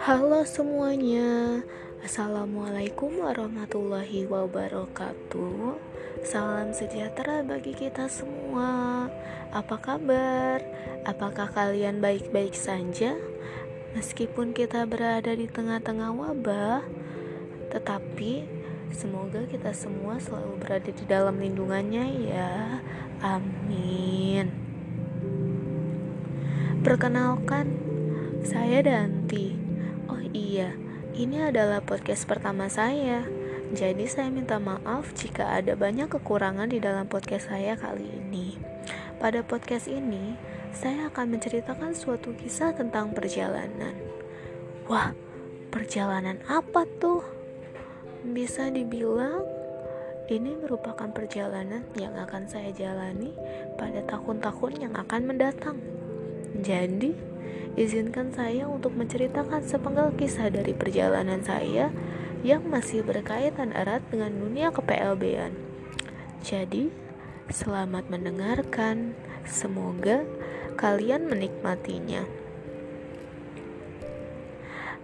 Halo semuanya, Assalamualaikum warahmatullahi wabarakatuh. Salam sejahtera bagi kita semua. Apa kabar? Apakah kalian baik-baik saja? Meskipun kita berada di tengah-tengah wabah, tetapi semoga kita semua selalu berada di dalam lindungannya ya. Amin. Perkenalkan, saya Danti. Oh iya, ini adalah podcast pertama saya. Jadi saya minta maaf jika ada banyak kekurangan di dalam podcast saya kali ini. Pada podcast ini, saya akan menceritakan suatu kisah tentang perjalanan. Wah, perjalanan apa tuh? Bisa dibilang ini merupakan perjalanan yang akan saya jalani pada tahun-tahun yang akan mendatang. Jadi, izinkan saya untuk menceritakan sepenggal kisah dari perjalanan saya yang masih berkaitan erat dengan dunia kepelb-an. Jadi, selamat mendengarkan. Semoga kalian menikmatinya.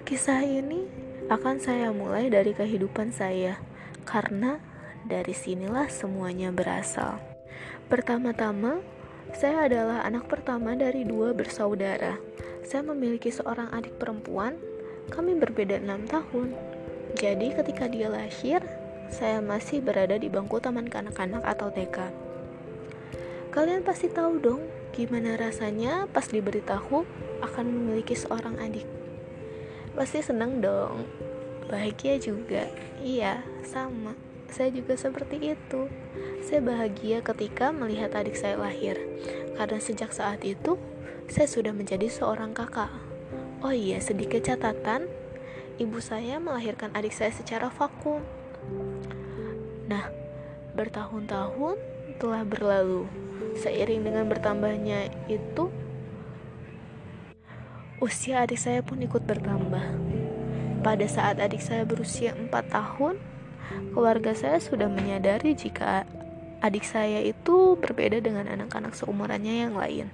Kisah ini akan saya mulai dari kehidupan saya, karena dari sinilah semuanya berasal. Pertama-tama, saya adalah anak pertama dari dua bersaudara. Saya memiliki seorang adik perempuan, kami berbeda enam tahun. Jadi ketika dia lahir, saya masih berada di bangku taman kanak-kanak atau TK. Kalian pasti tahu dong gimana rasanya pas diberitahu akan memiliki seorang adik. Pasti senang dong, bahagia juga. Iya, sama. Saya juga seperti itu. Saya bahagia ketika melihat adik saya lahir, karena sejak saat itu saya sudah menjadi seorang kakak. Oh iya, sedikit catatan, ibu saya melahirkan adik saya secara vakum. Nah, bertahun-tahun telah berlalu. Seiring dengan bertambahnya itu, usia adik saya pun ikut bertambah. Pada saat adik saya berusia 4 tahun, keluarga saya sudah menyadari jika adik saya itu berbeda dengan anak-anak seumurannya yang lain.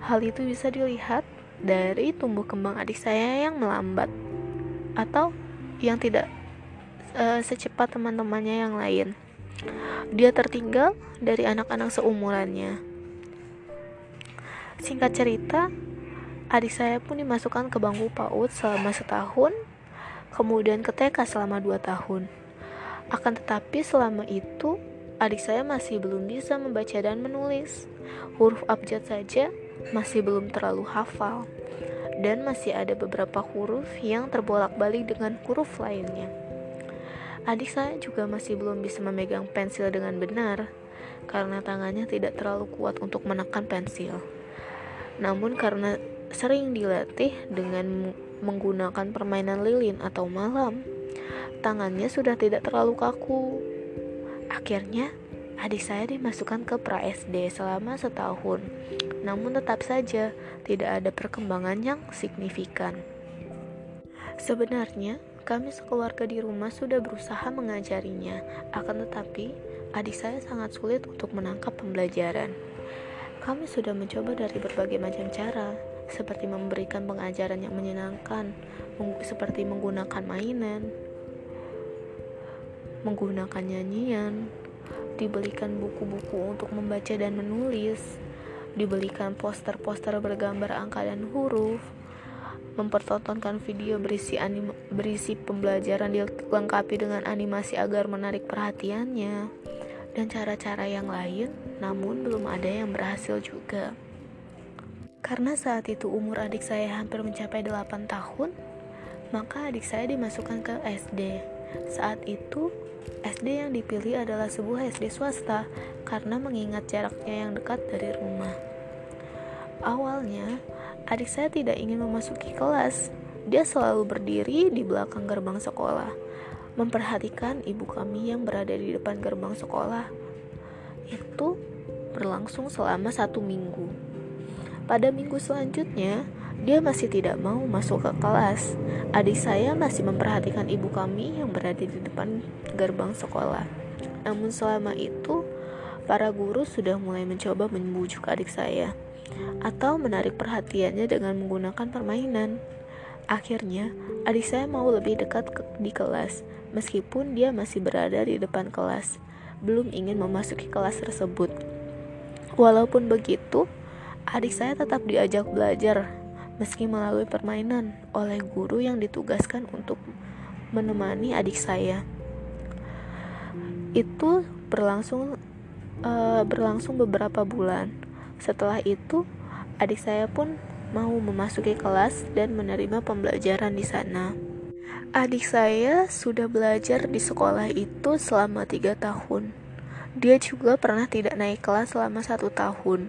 Hal itu bisa dilihat dari tumbuh kembang adik saya yang melambat atau yang tidak uh, secepat teman-temannya yang lain. Dia tertinggal dari anak-anak seumurannya. Singkat cerita, adik saya pun dimasukkan ke bangku PAUD selama setahun, kemudian ke TK selama dua tahun. Akan tetapi selama itu, adik saya masih belum bisa membaca dan menulis. Huruf abjad saja masih belum terlalu hafal dan masih ada beberapa huruf yang terbolak-balik dengan huruf lainnya. Adik saya juga masih belum bisa memegang pensil dengan benar karena tangannya tidak terlalu kuat untuk menekan pensil. Namun karena sering dilatih dengan menggunakan permainan lilin atau malam, tangannya sudah tidak terlalu kaku. Akhirnya, adik saya dimasukkan ke pra SD selama setahun namun tetap saja tidak ada perkembangan yang signifikan. Sebenarnya, kami sekeluarga di rumah sudah berusaha mengajarinya, akan tetapi adik saya sangat sulit untuk menangkap pembelajaran. Kami sudah mencoba dari berbagai macam cara, seperti memberikan pengajaran yang menyenangkan, seperti menggunakan mainan, menggunakan nyanyian, dibelikan buku-buku untuk membaca dan menulis, dibelikan poster-poster bergambar angka dan huruf, mempertontonkan video berisi anim berisi pembelajaran dilengkapi dengan animasi agar menarik perhatiannya, dan cara-cara yang lain, namun belum ada yang berhasil juga. Karena saat itu umur adik saya hampir mencapai 8 tahun, maka adik saya dimasukkan ke SD. Saat itu, SD yang dipilih adalah sebuah SD swasta karena mengingat jaraknya yang dekat dari rumah. Awalnya, adik saya tidak ingin memasuki kelas. Dia selalu berdiri di belakang gerbang sekolah, memperhatikan ibu kami yang berada di depan gerbang sekolah. Itu berlangsung selama satu minggu. Pada minggu selanjutnya, dia masih tidak mau masuk ke kelas. Adik saya masih memperhatikan ibu kami yang berada di depan gerbang sekolah. Namun selama itu, para guru sudah mulai mencoba membujuk adik saya atau menarik perhatiannya dengan menggunakan permainan. Akhirnya, adik saya mau lebih dekat ke, di kelas, meskipun dia masih berada di depan kelas, belum ingin memasuki kelas tersebut. Walaupun begitu, adik saya tetap diajak belajar, meski melalui permainan oleh guru yang ditugaskan untuk menemani adik saya. Itu berlangsung uh, berlangsung beberapa bulan. Setelah itu, adik saya pun mau memasuki kelas dan menerima pembelajaran di sana. Adik saya sudah belajar di sekolah itu selama tiga tahun. Dia juga pernah tidak naik kelas selama satu tahun.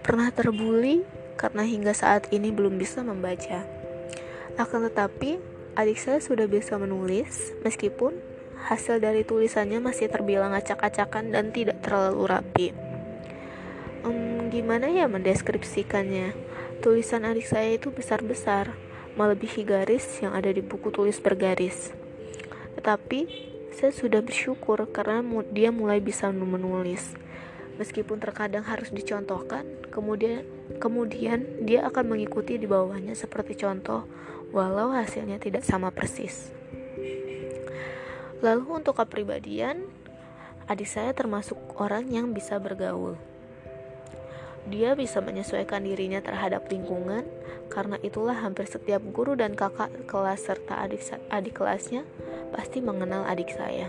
Pernah terbuli karena hingga saat ini belum bisa membaca. Akan tetapi, adik saya sudah bisa menulis meskipun hasil dari tulisannya masih terbilang acak-acakan dan tidak terlalu rapi. Um, gimana ya mendeskripsikannya? Tulisan adik saya itu besar-besar, melebihi garis yang ada di buku tulis bergaris. Tetapi, saya sudah bersyukur karena dia mulai bisa menulis. Meskipun terkadang harus dicontohkan, kemudian kemudian dia akan mengikuti di bawahnya seperti contoh, walau hasilnya tidak sama persis. Lalu untuk kepribadian, adik saya termasuk orang yang bisa bergaul. Dia bisa menyesuaikan dirinya terhadap lingkungan, karena itulah hampir setiap guru dan kakak kelas serta adik adik kelasnya pasti mengenal adik saya.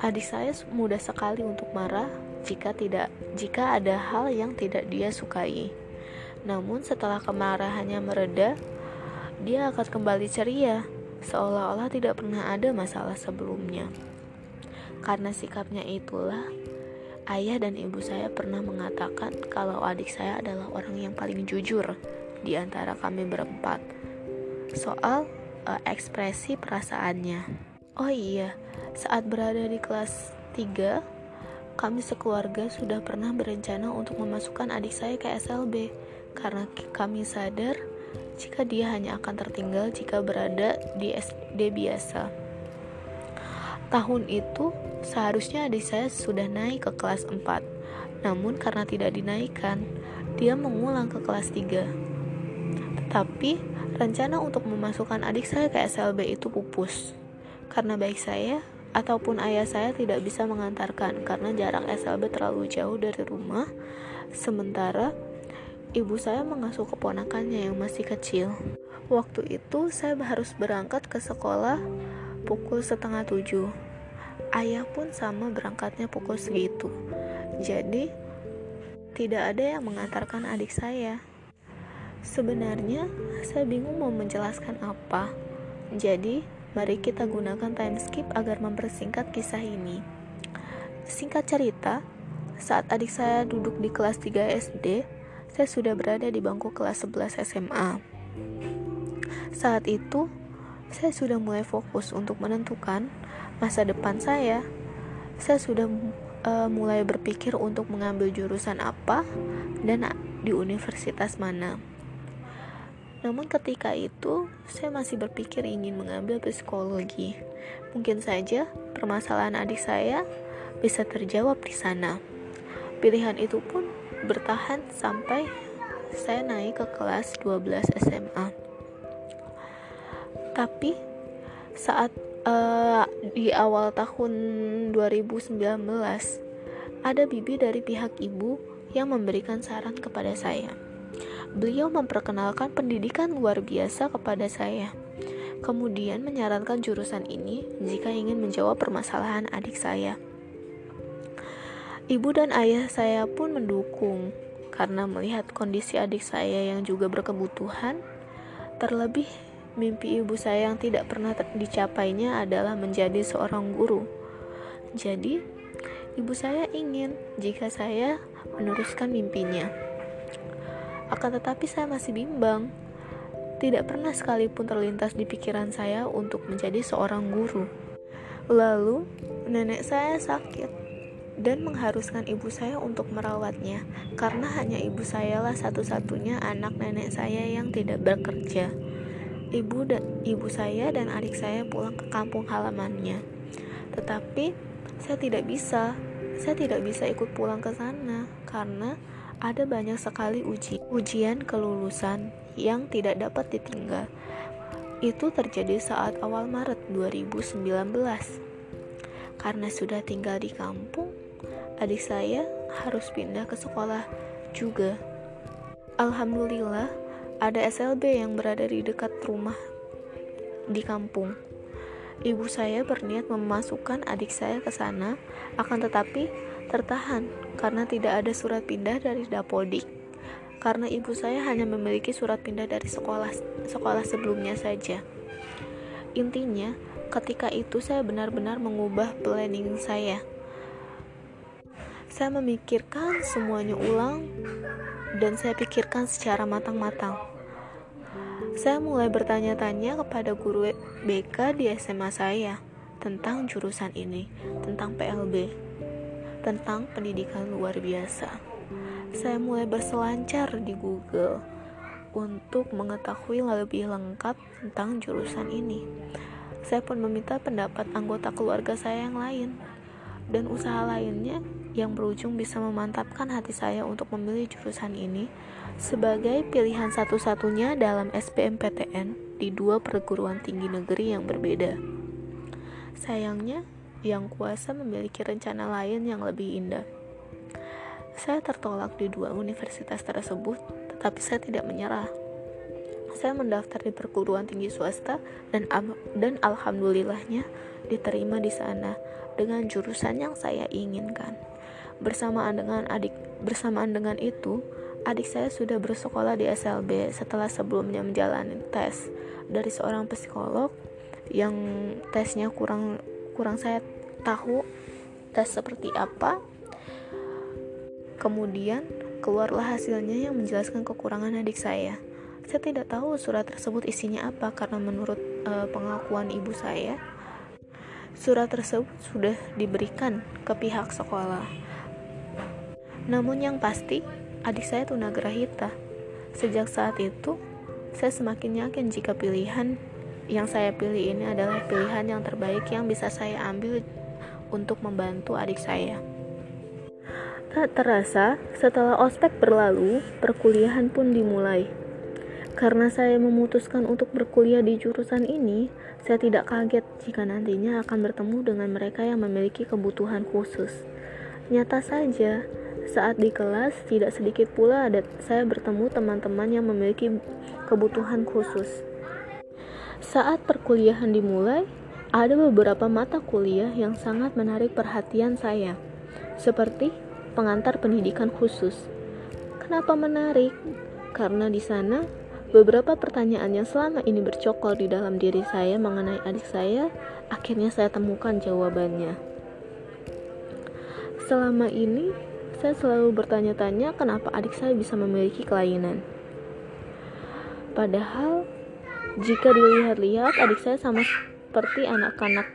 Adik saya mudah sekali untuk marah jika tidak jika ada hal yang tidak dia sukai. Namun setelah kemarahannya mereda, dia akan kembali ceria seolah-olah tidak pernah ada masalah sebelumnya. Karena sikapnya itulah, ayah dan ibu saya pernah mengatakan kalau adik saya adalah orang yang paling jujur di antara kami berempat. Soal uh, ekspresi perasaannya. Oh iya, saat berada di kelas 3, kami sekeluarga sudah pernah berencana untuk memasukkan adik saya ke SLB karena kami sadar jika dia hanya akan tertinggal jika berada di SD biasa. Tahun itu, seharusnya adik saya sudah naik ke kelas 4, namun karena tidak dinaikkan, dia mengulang ke kelas 3. Tetapi, rencana untuk memasukkan adik saya ke SLB itu pupus, karena baik saya ataupun ayah saya tidak bisa mengantarkan karena jarak SLB terlalu jauh dari rumah, sementara ibu saya mengasuh keponakannya yang masih kecil. Waktu itu saya harus berangkat ke sekolah pukul setengah tujuh. Ayah pun sama berangkatnya pukul segitu. Jadi, tidak ada yang mengantarkan adik saya. Sebenarnya, saya bingung mau menjelaskan apa. Jadi, mari kita gunakan time skip agar mempersingkat kisah ini. Singkat cerita, saat adik saya duduk di kelas 3 SD, saya sudah berada di bangku kelas 11 SMA. Saat itu, saya sudah mulai fokus untuk menentukan masa depan saya. Saya sudah uh, mulai berpikir untuk mengambil jurusan apa dan di universitas mana. Namun ketika itu, saya masih berpikir ingin mengambil psikologi. Mungkin saja permasalahan adik saya bisa terjawab di sana. Pilihan itu pun bertahan sampai saya naik ke kelas 12 SMA. Tapi saat uh, di awal tahun 2019 ada bibi dari pihak ibu yang memberikan saran kepada saya. Beliau memperkenalkan pendidikan luar biasa kepada saya. Kemudian menyarankan jurusan ini jika ingin menjawab permasalahan adik saya. Ibu dan ayah saya pun mendukung karena melihat kondisi adik saya yang juga berkebutuhan. Terlebih, mimpi ibu saya yang tidak pernah dicapainya adalah menjadi seorang guru. Jadi, ibu saya ingin jika saya meneruskan mimpinya. Akan tetapi saya masih bimbang. Tidak pernah sekalipun terlintas di pikiran saya untuk menjadi seorang guru. Lalu, nenek saya sakit dan mengharuskan ibu saya untuk merawatnya karena hanya ibu saya lah satu-satunya anak nenek saya yang tidak bekerja. Ibu dan ibu saya dan adik saya pulang ke kampung halamannya. Tetapi saya tidak bisa. saya tidak bisa ikut pulang ke sana karena ada banyak sekali uji ujian kelulusan yang tidak dapat ditinggal. Itu terjadi saat awal Maret 2019. Karena sudah tinggal di kampung, adik saya harus pindah ke sekolah juga. Alhamdulillah, ada SLB yang berada di dekat rumah di kampung. Ibu saya berniat memasukkan adik saya ke sana, akan tetapi tertahan karena tidak ada surat pindah dari Dapodik. Karena ibu saya hanya memiliki surat pindah dari sekolah sekolah sebelumnya saja. Intinya, ketika itu saya benar-benar mengubah planning saya. Saya memikirkan semuanya ulang dan saya pikirkan secara matang-matang. Saya mulai bertanya-tanya kepada guru BK di SMA saya tentang jurusan ini, tentang PLB, tentang pendidikan luar biasa. Saya mulai berselancar di Google untuk mengetahui lebih lengkap tentang jurusan ini. Saya pun meminta pendapat anggota keluarga saya yang lain dan usaha lainnya yang berujung bisa memantapkan hati saya untuk memilih jurusan ini sebagai pilihan satu-satunya dalam SBMPTN di dua perguruan tinggi negeri yang berbeda. Sayangnya, yang kuasa memiliki rencana lain yang lebih indah. Saya tertolak di dua universitas tersebut, tetapi saya tidak menyerah. Saya mendaftar di perguruan tinggi swasta dan dan alhamdulillahnya diterima di sana dengan jurusan yang saya inginkan. Bersamaan dengan adik bersamaan dengan itu, Adik saya sudah bersekolah di SLB setelah sebelumnya menjalani tes dari seorang psikolog yang tesnya kurang kurang saya tahu tes seperti apa. Kemudian keluarlah hasilnya yang menjelaskan kekurangan adik saya. Saya tidak tahu surat tersebut isinya apa karena menurut uh, pengakuan ibu saya surat tersebut sudah diberikan ke pihak sekolah. Namun yang pasti adik saya tunagrahita. Sejak saat itu, saya semakin yakin jika pilihan yang saya pilih ini adalah pilihan yang terbaik yang bisa saya ambil untuk membantu adik saya. Tak terasa, setelah ospek berlalu, perkuliahan pun dimulai. Karena saya memutuskan untuk berkuliah di jurusan ini, saya tidak kaget jika nantinya akan bertemu dengan mereka yang memiliki kebutuhan khusus. Nyata saja, saat di kelas, tidak sedikit pula ada saya bertemu teman-teman yang memiliki kebutuhan khusus. Saat perkuliahan dimulai, ada beberapa mata kuliah yang sangat menarik perhatian saya, seperti pengantar pendidikan khusus. Kenapa menarik? Karena di sana beberapa pertanyaan yang selama ini bercokol di dalam diri saya mengenai adik saya, akhirnya saya temukan jawabannya. Selama ini, saya selalu bertanya-tanya kenapa adik saya bisa memiliki kelainan. Padahal, jika dilihat-lihat, adik saya sama seperti anak-anak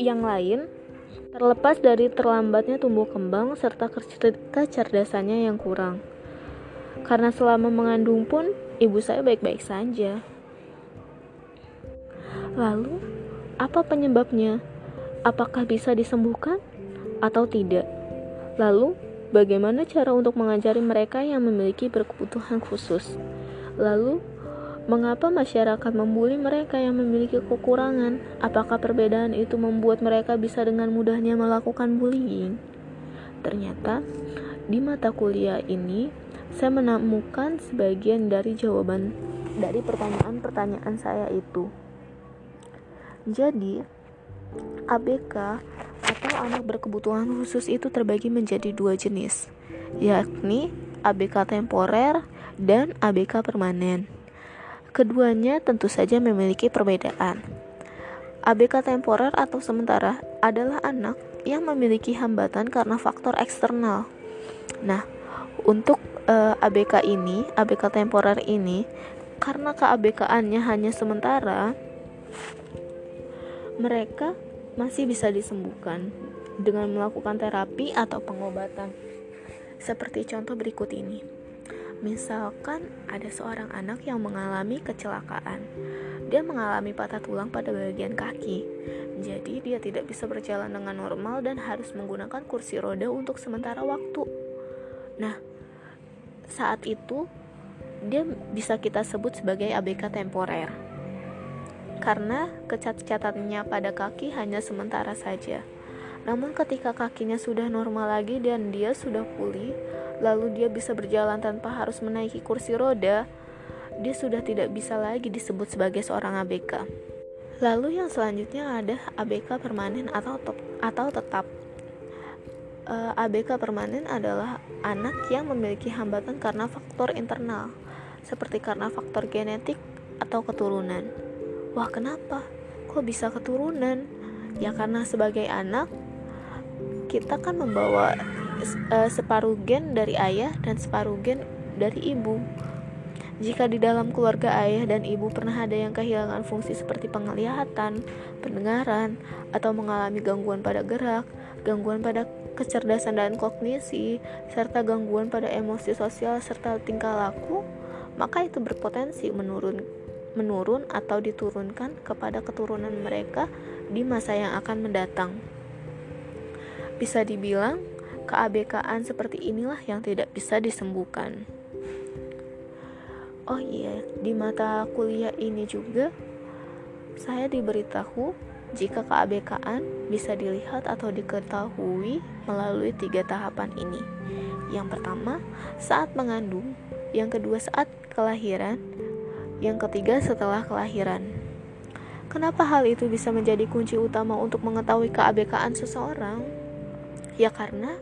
yang lain, terlepas dari terlambatnya tumbuh kembang serta kecerdasannya yang kurang. Karena selama mengandung pun, ibu saya baik-baik saja. Lalu, apa penyebabnya? Apakah bisa disembuhkan atau tidak? Lalu, Bagaimana cara untuk mengajari mereka yang memiliki berkebutuhan khusus? Lalu, mengapa masyarakat membuli mereka yang memiliki kekurangan? Apakah perbedaan itu membuat mereka bisa dengan mudahnya melakukan bullying? Ternyata, di mata kuliah ini, saya menemukan sebagian dari jawaban dari pertanyaan-pertanyaan saya itu. Jadi, ABK atau anak berkebutuhan khusus itu terbagi menjadi dua jenis, yakni ABK temporer dan ABK permanen. Keduanya tentu saja memiliki perbedaan. ABK temporer atau sementara adalah anak yang memiliki hambatan karena faktor eksternal. Nah, untuk eh, ABK ini, ABK temporer ini, karena keABK-annya hanya sementara, mereka masih bisa disembuhkan dengan melakukan terapi atau pengobatan. Seperti contoh berikut ini. Misalkan ada seorang anak yang mengalami kecelakaan dia mengalami patah tulang pada bagian kaki. Jadi dia tidak bisa berjalan dengan normal dan harus menggunakan kursi roda untuk sementara waktu. Nah, saat itu dia bisa kita sebut sebagai ABK temporer. Karena kecat-catannya pada kaki hanya sementara saja. Namun ketika kakinya sudah normal lagi dan dia sudah pulih, lalu dia bisa berjalan tanpa harus menaiki kursi roda, dia sudah tidak bisa lagi disebut sebagai seorang ABK. Lalu yang selanjutnya ada ABK permanen atau top, atau tetap. Eh, ABK permanen adalah anak yang memiliki hambatan karena faktor internal, seperti karena faktor genetik atau keturunan. Wah, kenapa? Kok bisa keturunan? Ya karena sebagai anak kita kan membawa uh, separuh gen dari ayah dan separuh gen dari ibu. Jika di dalam keluarga ayah dan ibu pernah ada yang kehilangan fungsi seperti penglihatan, pendengaran, atau mengalami gangguan pada gerak, gangguan pada kecerdasan dan kognisi, serta gangguan pada emosi sosial serta tingkah laku, maka itu berpotensi menurun menurun atau diturunkan kepada keturunan mereka di masa yang akan mendatang. Bisa dibilang, keabekaan seperti inilah yang tidak bisa disembuhkan. Oh iya, di mata kuliah ini juga saya diberitahu jika keabekaan bisa dilihat atau diketahui melalui tiga tahapan ini. Yang pertama, saat mengandung, yang kedua saat kelahiran, yang ketiga setelah kelahiran. Kenapa hal itu bisa menjadi kunci utama untuk mengetahui keabekaan seseorang? Ya karena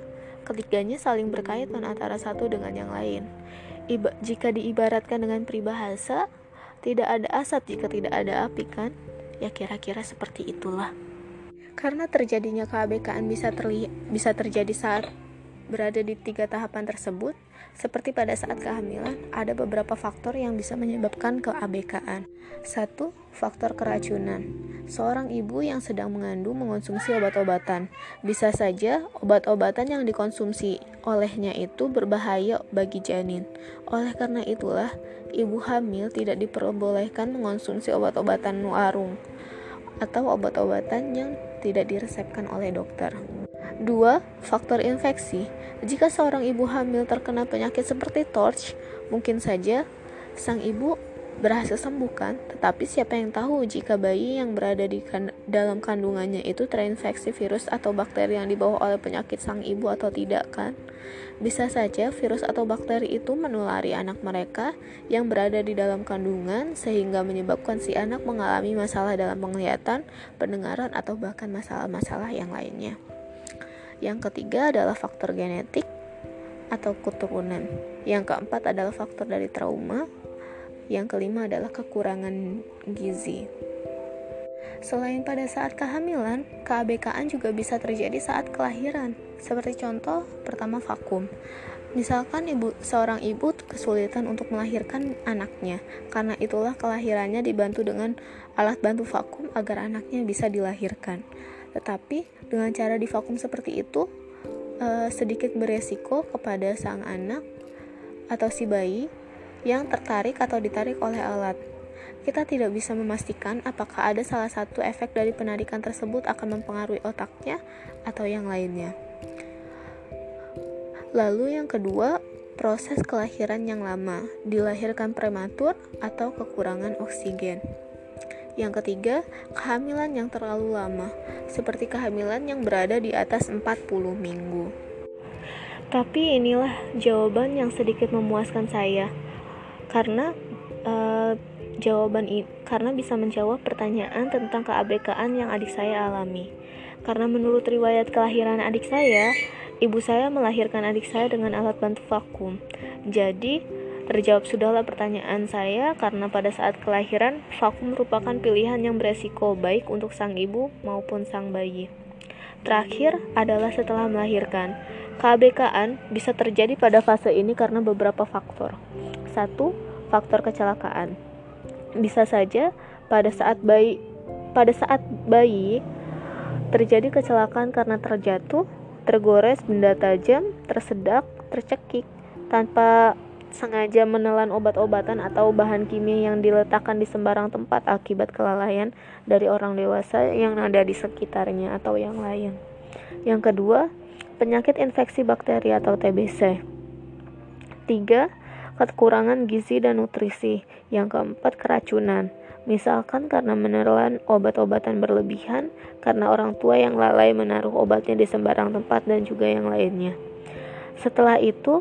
ketiganya saling berkaitan antara satu dengan yang lain. Iba, jika diibaratkan dengan peribahasa, tidak ada asap jika tidak ada api kan? Ya kira-kira seperti itulah. Karena terjadinya keabekaan bisa terlihat bisa terjadi saat berada di tiga tahapan tersebut, seperti pada saat kehamilan, ada beberapa faktor yang bisa menyebabkan keabekaan. Satu, faktor keracunan. Seorang ibu yang sedang mengandung mengonsumsi obat-obatan. Bisa saja obat-obatan yang dikonsumsi olehnya itu berbahaya bagi janin. Oleh karena itulah, ibu hamil tidak diperbolehkan mengonsumsi obat-obatan nuarung atau obat-obatan yang tidak diresepkan oleh dokter. Dua, faktor infeksi. Jika seorang ibu hamil terkena penyakit seperti torch, mungkin saja sang ibu berhasil sembuhkan, tetapi siapa yang tahu jika bayi yang berada di kan dalam kandungannya itu terinfeksi virus atau bakteri yang dibawa oleh penyakit sang ibu atau tidak kan? Bisa saja virus atau bakteri itu menulari anak mereka yang berada di dalam kandungan sehingga menyebabkan si anak mengalami masalah dalam penglihatan, pendengaran atau bahkan masalah-masalah yang lainnya. Yang ketiga adalah faktor genetik atau keturunan. Yang keempat adalah faktor dari trauma. Yang kelima adalah kekurangan gizi. Selain pada saat kehamilan, keabekaan juga bisa terjadi saat kelahiran. Seperti contoh, pertama vakum. Misalkan ibu seorang ibu kesulitan untuk melahirkan anaknya, karena itulah kelahirannya dibantu dengan alat bantu vakum agar anaknya bisa dilahirkan. Tetapi dengan cara divakum seperti itu uh, sedikit beresiko kepada sang anak atau si bayi yang tertarik atau ditarik oleh alat. Kita tidak bisa memastikan apakah ada salah satu efek dari penarikan tersebut akan mempengaruhi otaknya atau yang lainnya. Lalu yang kedua, proses kelahiran yang lama, dilahirkan prematur atau kekurangan oksigen. Yang ketiga, kehamilan yang terlalu lama, seperti kehamilan yang berada di atas 40 minggu. Tapi inilah jawaban yang sedikit memuaskan saya, karena uh, jawaban karena bisa menjawab pertanyaan tentang keabekaan yang adik saya alami. Karena menurut riwayat kelahiran adik saya, ibu saya melahirkan adik saya dengan alat bantu vakum. Jadi, Terjawab sudahlah pertanyaan saya karena pada saat kelahiran, vakum merupakan pilihan yang beresiko baik untuk sang ibu maupun sang bayi. Terakhir adalah setelah melahirkan. KBKan bisa terjadi pada fase ini karena beberapa faktor. Satu, faktor kecelakaan. Bisa saja pada saat bayi pada saat bayi terjadi kecelakaan karena terjatuh, tergores benda tajam, tersedak, tercekik tanpa sengaja menelan obat-obatan atau bahan kimia yang diletakkan di sembarang tempat akibat kelalaian dari orang dewasa yang ada di sekitarnya atau yang lain. Yang kedua, penyakit infeksi bakteri atau TBC. Tiga, kekurangan gizi dan nutrisi. Yang keempat, keracunan. Misalkan karena menelan obat-obatan berlebihan, karena orang tua yang lalai menaruh obatnya di sembarang tempat dan juga yang lainnya. Setelah itu,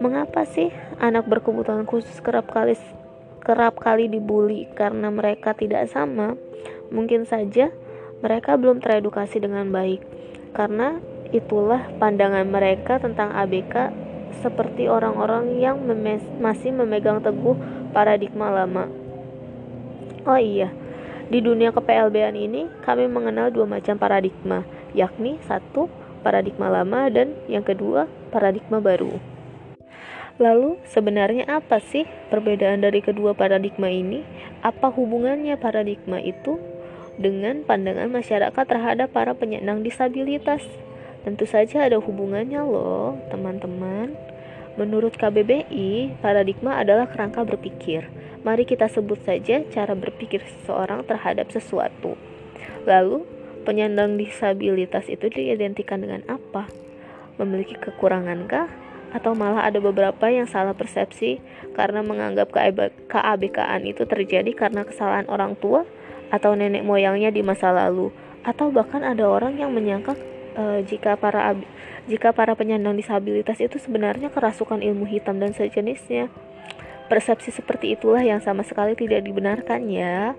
Mengapa sih anak berkebutuhan khusus kerap kali kerap kali dibully karena mereka tidak sama? Mungkin saja mereka belum teredukasi dengan baik. Karena itulah pandangan mereka tentang ABK seperti orang-orang yang memes masih memegang teguh paradigma lama. Oh iya, di dunia kepelb ini kami mengenal dua macam paradigma, yakni satu paradigma lama dan yang kedua paradigma baru. Lalu, sebenarnya apa sih perbedaan dari kedua paradigma ini? Apa hubungannya paradigma itu dengan pandangan masyarakat terhadap para penyandang disabilitas? Tentu saja ada hubungannya loh, teman-teman. Menurut KBBI, paradigma adalah kerangka berpikir. Mari kita sebut saja cara berpikir seseorang terhadap sesuatu. Lalu, penyandang disabilitas itu diidentikan dengan apa? Memiliki kekurangankah? Atau malah ada beberapa yang salah persepsi karena menganggap keABKan itu terjadi karena kesalahan orang tua atau nenek moyangnya di masa lalu. Atau bahkan ada orang yang menyangka e, jika para jika para penyandang disabilitas itu sebenarnya kerasukan ilmu hitam dan sejenisnya. Persepsi seperti itulah yang sama sekali tidak dibenarkan ya.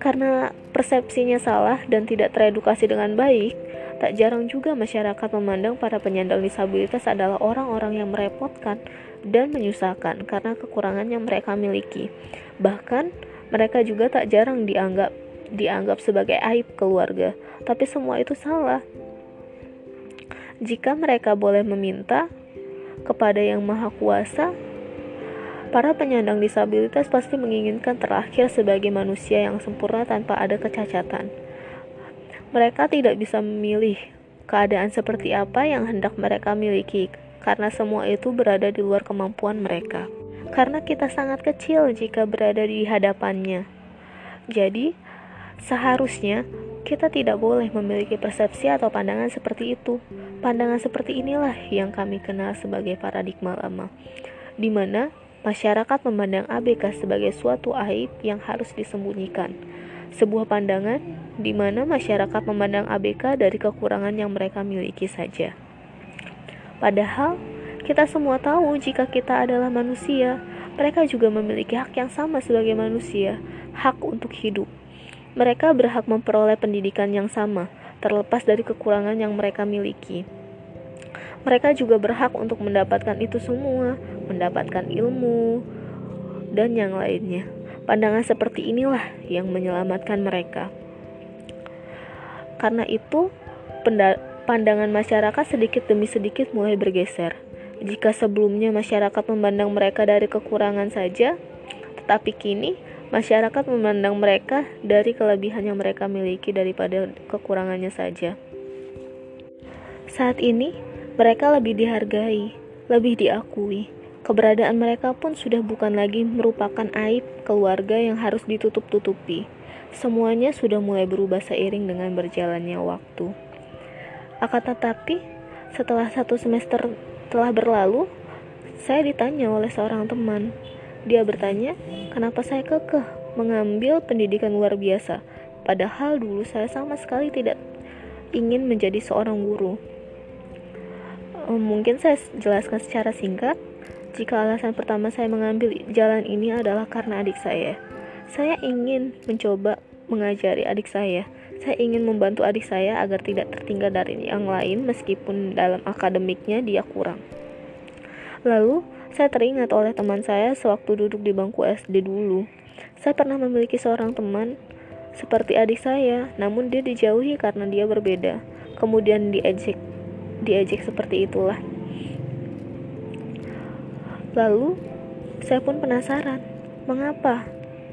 Karena persepsinya salah dan tidak teredukasi dengan baik Tak jarang juga masyarakat memandang para penyandang disabilitas adalah orang-orang yang merepotkan dan menyusahkan karena kekurangan yang mereka miliki. Bahkan, mereka juga tak jarang dianggap dianggap sebagai aib keluarga, tapi semua itu salah. Jika mereka boleh meminta kepada Yang Maha Kuasa, para penyandang disabilitas pasti menginginkan terakhir sebagai manusia yang sempurna tanpa ada kecacatan. Mereka tidak bisa memilih keadaan seperti apa yang hendak mereka miliki, karena semua itu berada di luar kemampuan mereka. Karena kita sangat kecil jika berada di hadapannya. Jadi, seharusnya kita tidak boleh memiliki persepsi atau pandangan seperti itu. Pandangan seperti inilah yang kami kenal sebagai paradigma lama, di mana masyarakat memandang ABK sebagai suatu aib yang harus disembunyikan sebuah pandangan di mana masyarakat memandang ABK dari kekurangan yang mereka miliki saja. Padahal, kita semua tahu jika kita adalah manusia, mereka juga memiliki hak yang sama sebagai manusia, hak untuk hidup. Mereka berhak memperoleh pendidikan yang sama, terlepas dari kekurangan yang mereka miliki. Mereka juga berhak untuk mendapatkan itu semua, mendapatkan ilmu, dan yang lainnya. Pandangan seperti inilah yang menyelamatkan mereka. Karena itu, pandangan masyarakat sedikit demi sedikit mulai bergeser. Jika sebelumnya masyarakat memandang mereka dari kekurangan saja, tetapi kini masyarakat memandang mereka dari kelebihan yang mereka miliki daripada kekurangannya saja. Saat ini, mereka lebih dihargai, lebih diakui, Keberadaan mereka pun sudah bukan lagi merupakan aib keluarga yang harus ditutup-tutupi. Semuanya sudah mulai berubah seiring dengan berjalannya waktu. Akan tetapi, setelah satu semester telah berlalu, saya ditanya oleh seorang teman. Dia bertanya, kenapa saya kekeh mengambil pendidikan luar biasa, padahal dulu saya sama sekali tidak ingin menjadi seorang guru. Mungkin saya jelaskan secara singkat jika alasan pertama saya mengambil jalan ini adalah karena adik saya. Saya ingin mencoba mengajari adik saya. Saya ingin membantu adik saya agar tidak tertinggal dari yang lain meskipun dalam akademiknya dia kurang. Lalu, saya teringat oleh teman saya sewaktu duduk di bangku SD dulu. Saya pernah memiliki seorang teman seperti adik saya, namun dia dijauhi karena dia berbeda. Kemudian diejek, diejek seperti itulah. Lalu, saya pun penasaran, mengapa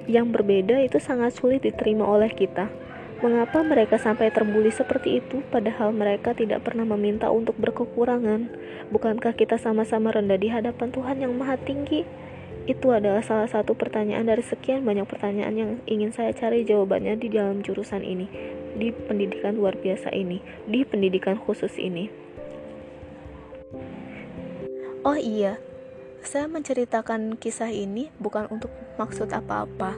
yang berbeda itu sangat sulit diterima oleh kita. Mengapa mereka sampai terbuli seperti itu, padahal mereka tidak pernah meminta untuk berkekurangan? Bukankah kita sama-sama rendah di hadapan Tuhan yang Maha Tinggi? Itu adalah salah satu pertanyaan dari sekian banyak pertanyaan yang ingin saya cari jawabannya di dalam jurusan ini, di pendidikan luar biasa ini, di pendidikan khusus ini. Oh iya, saya menceritakan kisah ini bukan untuk maksud apa-apa.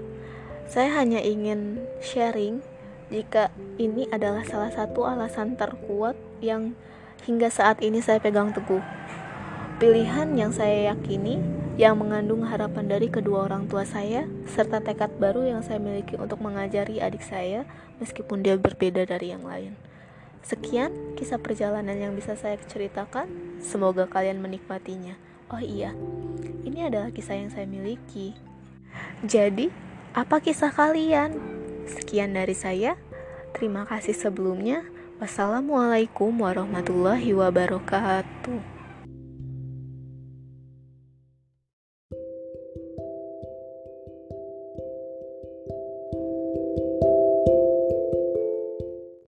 Saya hanya ingin sharing jika ini adalah salah satu alasan terkuat yang hingga saat ini saya pegang teguh. Pilihan yang saya yakini yang mengandung harapan dari kedua orang tua saya serta tekad baru yang saya miliki untuk mengajari adik saya meskipun dia berbeda dari yang lain. Sekian kisah perjalanan yang bisa saya ceritakan. Semoga kalian menikmatinya. Oh iya, ini adalah kisah yang saya miliki. Jadi, apa kisah kalian? Sekian dari saya. Terima kasih sebelumnya. Wassalamualaikum warahmatullahi wabarakatuh.